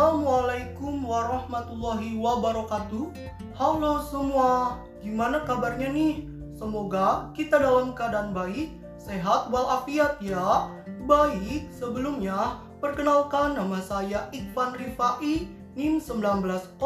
Assalamualaikum warahmatullahi wabarakatuh. Halo semua, gimana kabarnya nih? Semoga kita dalam keadaan baik, sehat walafiat ya. Baik, sebelumnya perkenalkan nama saya Ikhwan Rifai, NIM 1902045,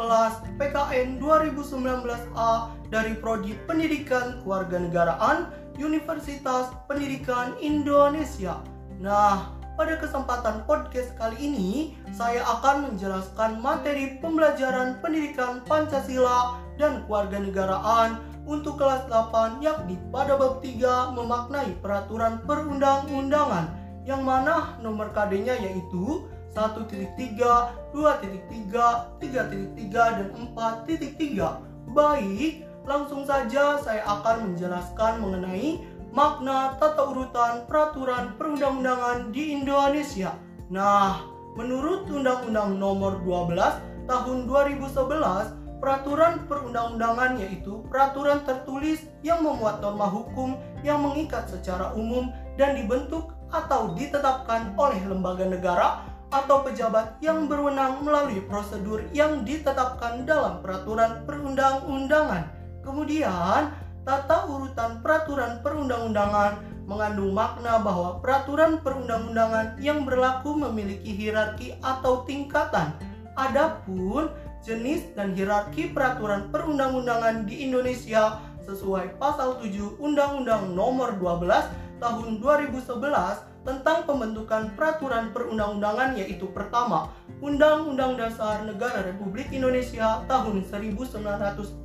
kelas PKN 2019A dari Prodi Pendidikan Kewarganegaraan Universitas Pendidikan Indonesia. Nah, pada kesempatan podcast kali ini, saya akan menjelaskan materi pembelajaran pendidikan Pancasila dan kewarganegaraan untuk kelas 8 yakni pada bab 3 memaknai peraturan perundang-undangan yang mana nomor KD-nya yaitu 1.3, 2.3, 3.3, dan 4.3. Baik, langsung saja saya akan menjelaskan mengenai makna tata urutan peraturan perundang-undangan di Indonesia. Nah, menurut Undang-Undang Nomor 12 Tahun 2011, peraturan perundang-undangan yaitu peraturan tertulis yang memuat norma hukum yang mengikat secara umum dan dibentuk atau ditetapkan oleh lembaga negara atau pejabat yang berwenang melalui prosedur yang ditetapkan dalam peraturan perundang-undangan. Kemudian, tata urutan peraturan perundang-undangan mengandung makna bahwa peraturan perundang-undangan yang berlaku memiliki hierarki atau tingkatan. Adapun jenis dan hierarki peraturan perundang-undangan di Indonesia sesuai pasal 7 Undang-Undang Nomor 12 Tahun 2011 tentang pembentukan peraturan perundang-undangan yaitu pertama, Undang-Undang Dasar Negara Republik Indonesia tahun 1945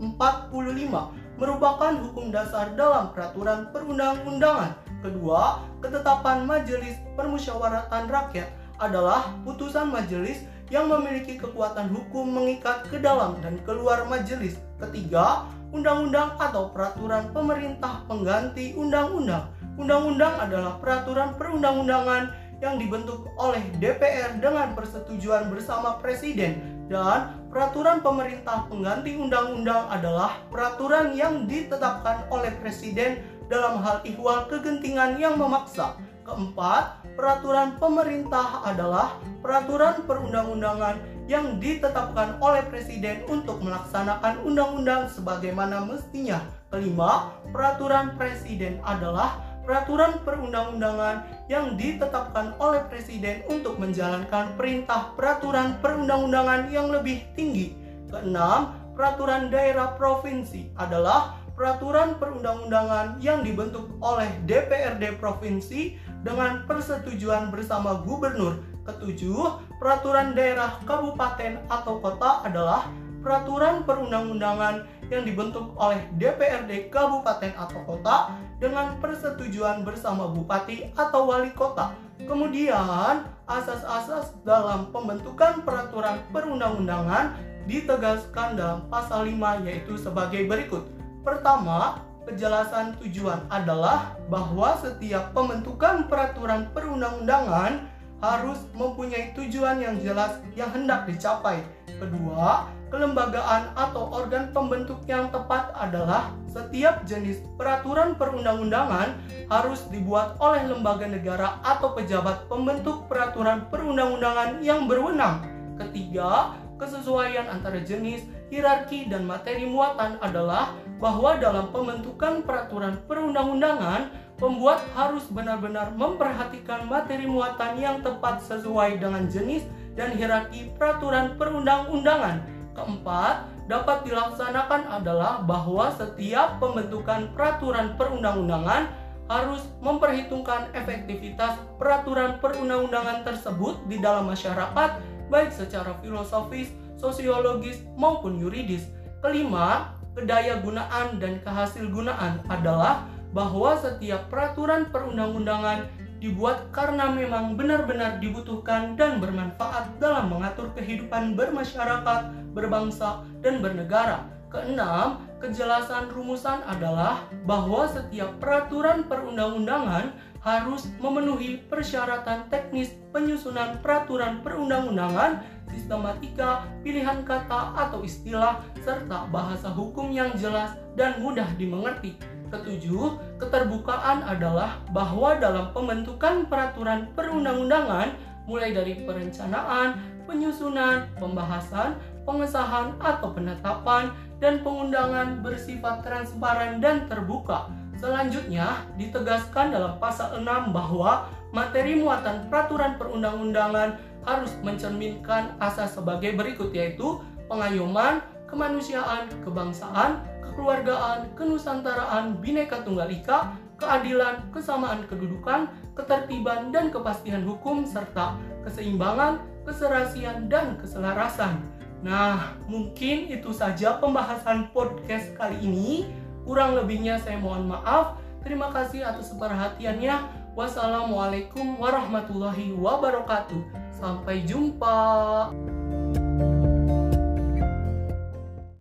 merupakan hukum dasar dalam peraturan perundang-undangan. Kedua, ketetapan Majelis Permusyawaratan Rakyat adalah putusan majelis yang memiliki kekuatan hukum mengikat ke dalam dan keluar majelis. Ketiga, undang-undang atau peraturan pemerintah pengganti undang-undang. Undang-undang adalah peraturan perundang-undangan yang dibentuk oleh DPR dengan persetujuan bersama Presiden dan peraturan pemerintah pengganti undang-undang adalah peraturan yang ditetapkan oleh presiden dalam hal ihwal kegentingan yang memaksa. Keempat, peraturan pemerintah adalah peraturan perundang-undangan yang ditetapkan oleh presiden untuk melaksanakan undang-undang sebagaimana mestinya. Kelima, peraturan presiden adalah peraturan perundang-undangan yang ditetapkan oleh presiden untuk menjalankan perintah peraturan perundang-undangan yang lebih tinggi. Keenam, peraturan daerah provinsi adalah peraturan perundang-undangan yang dibentuk oleh DPRD provinsi dengan persetujuan bersama gubernur. Ketujuh, peraturan daerah kabupaten atau kota adalah peraturan perundang-undangan yang dibentuk oleh DPRD kabupaten atau kota dengan persetujuan bersama bupati atau wali kota. Kemudian, asas-asas dalam pembentukan peraturan perundang-undangan ditegaskan dalam pasal 5 yaitu sebagai berikut. Pertama, kejelasan tujuan adalah bahwa setiap pembentukan peraturan perundang-undangan harus mempunyai tujuan yang jelas yang hendak dicapai. Kedua, kelembagaan atau organ pembentuk yang tepat adalah setiap jenis peraturan perundang-undangan harus dibuat oleh lembaga negara atau pejabat pembentuk peraturan perundang-undangan yang berwenang. Ketiga, kesesuaian antara jenis, hierarki, dan materi muatan adalah bahwa dalam pembentukan peraturan perundang-undangan, pembuat harus benar-benar memperhatikan materi muatan yang tepat sesuai dengan jenis dan hierarki peraturan perundang-undangan Keempat, dapat dilaksanakan adalah bahwa setiap pembentukan peraturan perundang-undangan harus memperhitungkan efektivitas peraturan perundang-undangan tersebut di dalam masyarakat baik secara filosofis, sosiologis maupun yuridis. Kelima, kedaya gunaan dan kehasil gunaan adalah bahwa setiap peraturan perundang-undangan dibuat karena memang benar-benar dibutuhkan dan bermanfaat dalam mengatur kehidupan bermasyarakat, berbangsa, dan bernegara. Keenam, kejelasan rumusan adalah bahwa setiap peraturan perundang-undangan harus memenuhi persyaratan teknis penyusunan peraturan perundang-undangan, sistematika, pilihan kata atau istilah, serta bahasa hukum yang jelas dan mudah dimengerti. Ketujuh, keterbukaan adalah bahwa dalam pembentukan peraturan perundang-undangan mulai dari perencanaan, penyusunan, pembahasan, pengesahan atau penetapan, dan pengundangan bersifat transparan dan terbuka. Selanjutnya, ditegaskan dalam pasal 6 bahwa materi muatan peraturan perundang-undangan harus mencerminkan asas sebagai berikut yaitu pengayoman, kemanusiaan, kebangsaan, kekeluargaan, kenusantaraan, bineka tunggal ika, keadilan, kesamaan kedudukan, ketertiban dan kepastian hukum serta keseimbangan, keserasian dan keselarasan. Nah, mungkin itu saja pembahasan podcast kali ini. Kurang lebihnya saya mohon maaf. Terima kasih atas perhatiannya. Wassalamualaikum warahmatullahi wabarakatuh. Sampai jumpa.